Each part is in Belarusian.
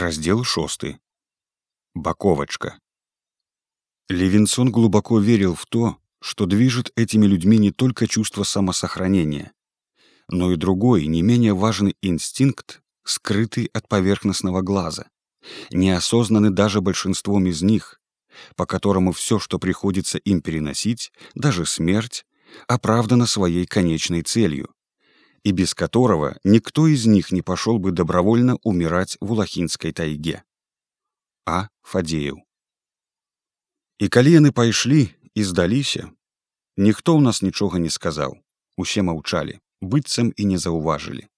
Раздел шосты. Баковочка. Левинсон глубоко верил в то, что движет этими людьми не только чувство самосохранения, но и другой, не менее важный инстинкт, скрытый от поверхностного глаза, неосознанный даже большинством из них, по которому все, что приходится им переносить, даже смерть, оправдано своей конечной целью, и без которого никто из них не пошел бы добровольно умирать в Улахінскай тайге. А Фадеяў. І калі яны пайшлі і здаліся, ніхто ў нас нічога не сказаў. Усе маўчалі, быццам і не заўважылі.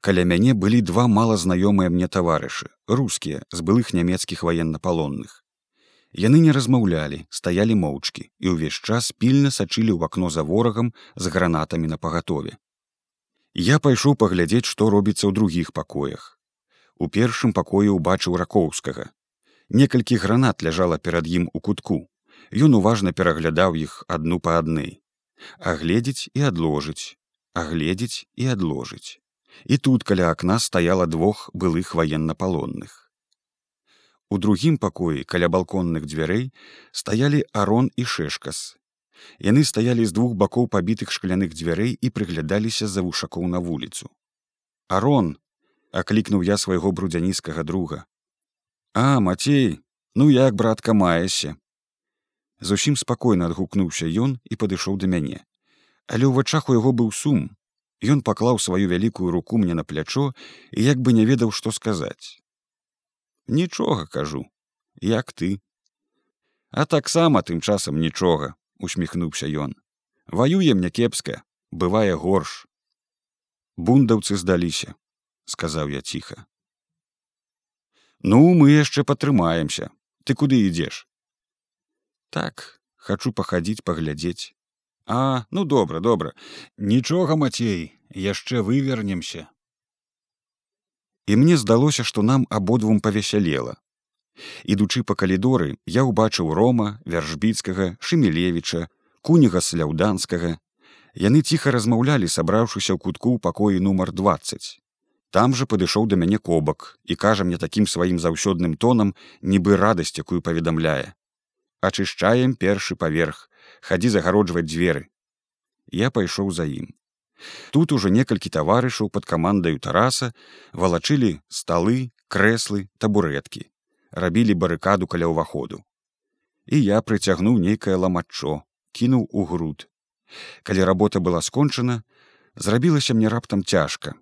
Каля мяне былі два малазнаёмыя мне таварышы, рускія з былых нямецкіх ваеннапалонных. Яны не размаўлялі, стаялі моўчкі і ўвесь час пільна сачылі ў акно за ворагам з гранатамі на пагатове. Я пайшоў паглядзець, што робіцца ў другіх пакоях. У першым пакоі ўбачыў ракоўскага. Некалькі гранат ляжала перад ім у кутку. Ён уважна пераглядаў іх адну па адны. Агледзець і адложыць, агледзець і адложыць. І тут каля акна стаяла двух былых ваеннапалонных. У другім пакоі каля балконных дзвярэй стаялі арон і шэшкас, Яны стаялі з двух бакоў пабітых шкляных дзвярэй і прыглядаліся з-за вушакоў на вуліцу. Арон аклікнуў я свайго брудзянніскага друга. А мацей, ну як братка маешся. Зусім спакойна адгукнуўся ён і падышоў да мяне. Але ў вачах у яго быў сум. Ён паклаў сваю вялікую руку мне на плячо і як бы не ведаў, што сказаць. Нічога кажу, як ты. А таксама тым часам нічога усміхнуўся ён. Ваюем някепска бывае горш бундаўцы здаліся сказаў я ціха. Ну мы яшчэ патрымаемся. Ты куды ідзеш? Так хачу пахадзіць паглядзець а ну добра добра. Нічога мацей яшчэ вывернемся і мне здалося што нам абодвум павесялела ідучы па калідоры я ўбачыў рома вяржбіцкага шемелевіча куніга сляўданскага яны ціха размаўлялі сабраўшыся ў кутку ў пакоі нумар 20 там жа падышоў да мяне кобак і кажа мне такім сваім заўсёдным тонам нібы радасць якую паведамляе. Ачышчаем першы паверх хадзі загароджваць дзверы я пайшоў за ім. Тут ужо некалькі таварышаў пад камандаю тараса валачылі сталы крэслы табурэткі рабілі барыкаду каля ўваходу. І я прыцягнуў нейкае ламаччо, кінуў у груд. Калі работа была скончана, зрабілася мне раптам цяжка.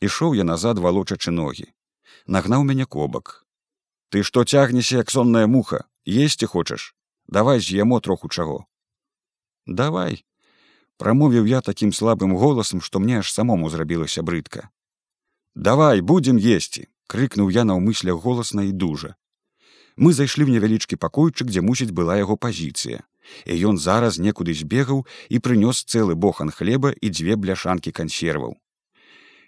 Ішоў я назад валочачы ногі. Нагнаў мяне кобак. Ты што цягнешся, як сонная муха, есці хочаш, давай з'ямо троху чаго. Давай, прамовіў я такім слабым голасам, што мне аж самому зрабілася брыдка. Давай будзем есці крыкнуў я наўмысля голасна і дужа. Мы зайшлі ў невялічкі пакойчык, дзе мусіць была яго пазіцыя. І ён зараз некуды збегаў і прынёс цэлы бохан хлеба і дзве бляшанкі кансерваў.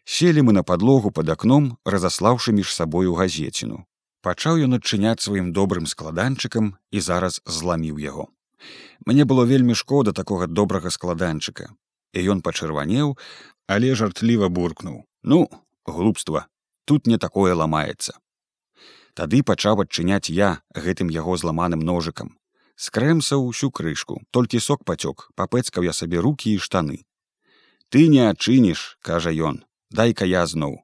Селі мы на падлогу пад акном, разаслаўшы між сабою газеціну. Пачаў ён адчыняць сваім добрым складанчыкам і зараз зламіў яго. Мне было вельмі шкода такога добрага складанчыка. І ён пачырванеў, але жартліва буркнуў: « Ну, глупства, тут не такое ламаецца. Тады пачаў адчыняць я гэтым яго зламаным ножыкам. Скрэмсаў усю крышку, толькі сок пацёк, папэцкаў я сабе рукі і штаны. Ты не адчыніш, кажа ён, дай-ка я зноў.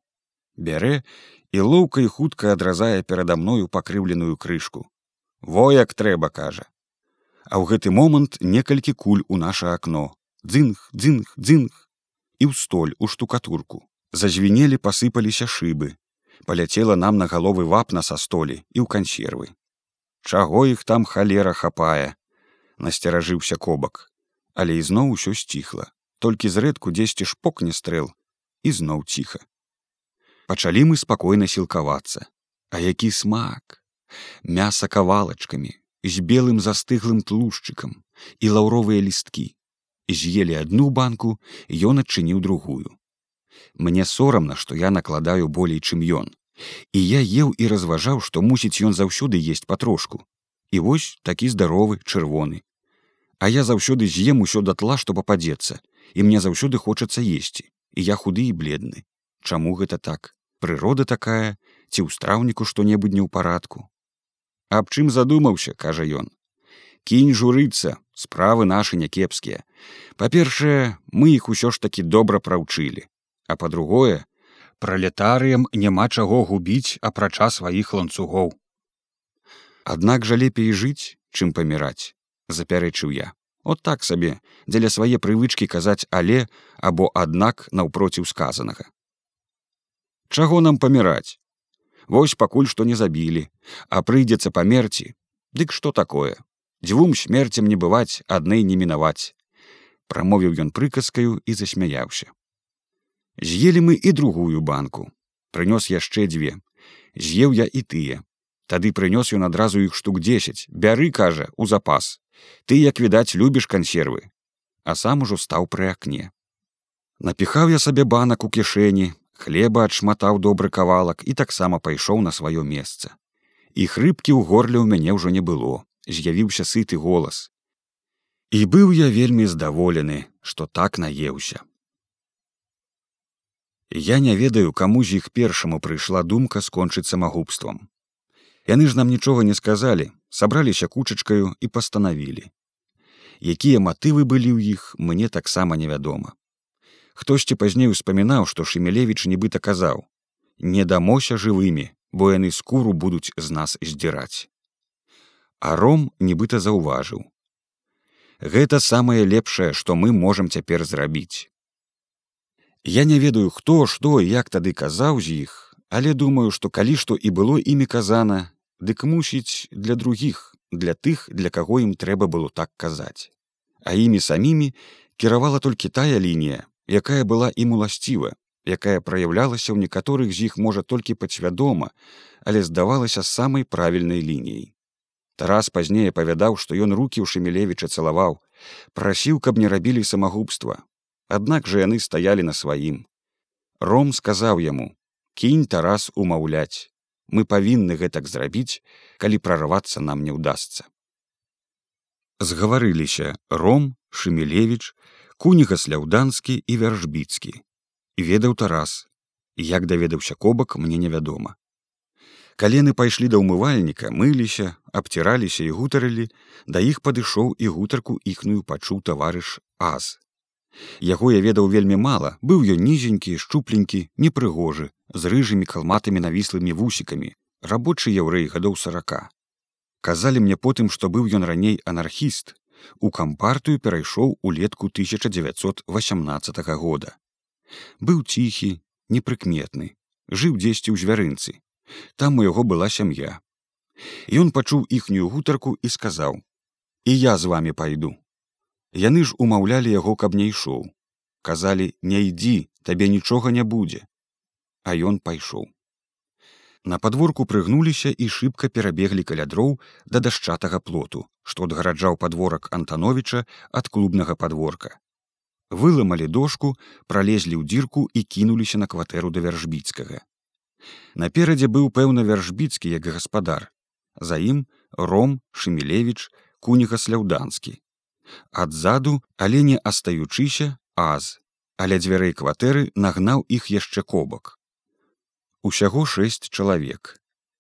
Бярэ і лоўка і хутка адразае перада мною пакрыўленую крышку. Во як трэба, кажа. А ў гэты момант некалькі куль у наша акно. Дзынг, дзынг, дзынг і ў столь у штукатурку зазвінелі пасыпаліся шыбы паляцела нам на галовы вапна са столі і ў кансервы чаго іх там халера хапае насцеражыўся кобак але ізноў усё сціхла толькі зрэдку дзесьці шпокне стрэл і зноў ціха пачалі мы спакойна сілкавацца. А які смак! Мяса кавалачкамі з белым застыглым тлушчыкам і лаўровыя лісткі. З'елі адну банку ён адчыніў другую Мне сорамна, што я накладаю болей, чым ён. І я еў і разважаў, што мусіць ён заўсёды есць патрошку. І вось такі здаровы чырвоны. А я заўсёды з'ем усё датла, што пападзецца, і мне заўсёды хочацца есці, і я худы і бледны. Чаму гэта так? прырода такая ці ў страўніку што-небудзь не ў парадку аб чым задумаўся кажа ён кінь журыцца справы нашы някепскія па-першае мы іх усё ж такі добра праўчылі а па-другое пралетарыям няма чаго губіць апрача сваіх ланцугоў. Аднак жа лепей жыць чым паміраць запярэчыў я. От так сабе дзеля свае прывычкі казаць але або аднак наўпроціў сказанага. Чаго нам паміраць? Вось пакуль што не забілі а прыйдзецца памерці дык што такое? Дзвюм смерцям не бываць аднай не мінаваць прамовіў ён прыказкаю і засмяяўся з'елі мы і другую банку. Прынёс яшчэ дзве. З'еў я і тыя. Тады прынёс ён адразу іх штук дзесяць. Бяры кажа у запас. Ты як відаць любіш кансервы. А сам ужо стаў пры акне. Напіхаў я сабе банак у кішэні хлеба адшматаў добры кавалак і таксама пайшоў на сваё месца. І хрыпкі ў горле ў мяне ўжо не было. З'явіўся сыты голас. І быў я вельмі здаволены, што так наеўся. Я не ведаю, каму з іх першаму прыйшла думка скончыць самагубствам. Яны ж нам нічога не сказалі, сабраліся кучачкаю і пастанавілі. Якія матывы былі ў іх, мне таксама невядома. Хтосьці пазней успамінаў, што Шемелевіч нібыта казаў: « Не дамося жывымі, бо яны скуру будуць з нас здзіраць а ром нібыта заўважыў гэта самае лепшае што мы можам цяпер зрабіць я не ведаю хто што як тады казаў з іх але думаю што калі што і было імі казана дык мусіць для другіх для тых для каго ім трэба было так казаць а імі самімі кіравала толькі тая лінія якая была ім уласціва якая праяўлялася ў некаторых з іх можа толькі падсвядома але здавалася самай правільнай лініяй Тарас пазней апавядаў, што ён рукі ў шемелевіча цалаваў, прасіў, каб не рабілі самагубства. Аднак жа яны стаялі на сваім. Ром сказаў яму: « Кінь Тарас умаўляць. Мы павінны гэтак зрабіць, калі прарвацца нам не ўдасся. Згаварыліся Ром, Шемелевіч, куніга сляўданскі і вяржбіцкі. Ведаў Тарас. Як даведаўся кобак, мне невядома калены пайшлі да ўмывальніка мыліся абціраліся і гутарылі да іх падышоў і гутарку іхную пачуў таварыш аз яго я ведаў вельмі мала быў ён нізенькі шчупленькі непрыгожы з рыжымі калматымі навіслымі вусікамі рабочы яўрэй гадоў сарака казалі мне потым што быў ён раней анархіст у кампартыю перайшоў улетку 1918 года быў ціхі непрыкметны жыў дзесьці ў звярынцы там у яго была сям'я. Ён пачуў іхнюю гутарку і сказаў: « І я з вами пайду. Яны ж умаўлялі яго, каб не ішоў. Казалі: не ідзі, табе нічога не будзе. А ён пайшоў. На падворку прыгнуліся і шыбка перабеглі каля дроў да дашчатага плоту, што адгараджаў падворак Антановіча ад клубнага падворка. Выламалі дошку, пралезлі ў дзірку і кінуліся на кватэру да вяржбіцкага. Наперадзе быў пэўна вяржбіцкі як гаспадар. За ім ром шемелевич куніга сляўданскі. Адзаду, але не астаючыся аз, але дзвярэй кватэры нагнаў іх яшчэ кобак. Усяго шэсць чалавек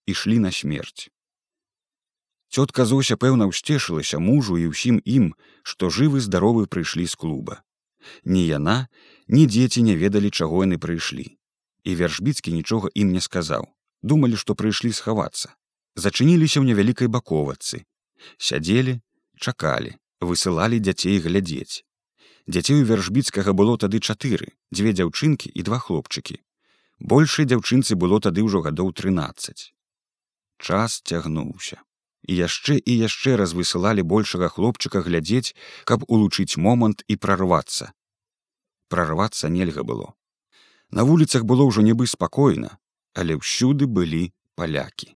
ішлі на смерць. Цётка Зося пэўна ўсцешылася мужу і ўсім ім, што жывы здаровы прыйшлі з клуба. Ні яна, ні дзеці не ведалі, чаго яны прыйшлі і вяршбіцкі нічога ім не сказаў думалі што прыйшлі схавацца зачыніліся ў невялікай баковацы сядзелі чакалі высылалі дзяцей глядзець. Дзяцей у вяршбіцкага было тады чатыры дзве дзяўчынкі і два хлопчыкі. Большай дзяўчынцы было тады ўжо гадоў трынаццаць. Час цягнуўся. І яшчэ і яшчэ раз высылалі большага хлопчыка глядзець каб улучыць момант і прарвацца. Прарвацца нельга было. На вуліцах было ўжо нібы спакойна, але ўсюды былі палякі.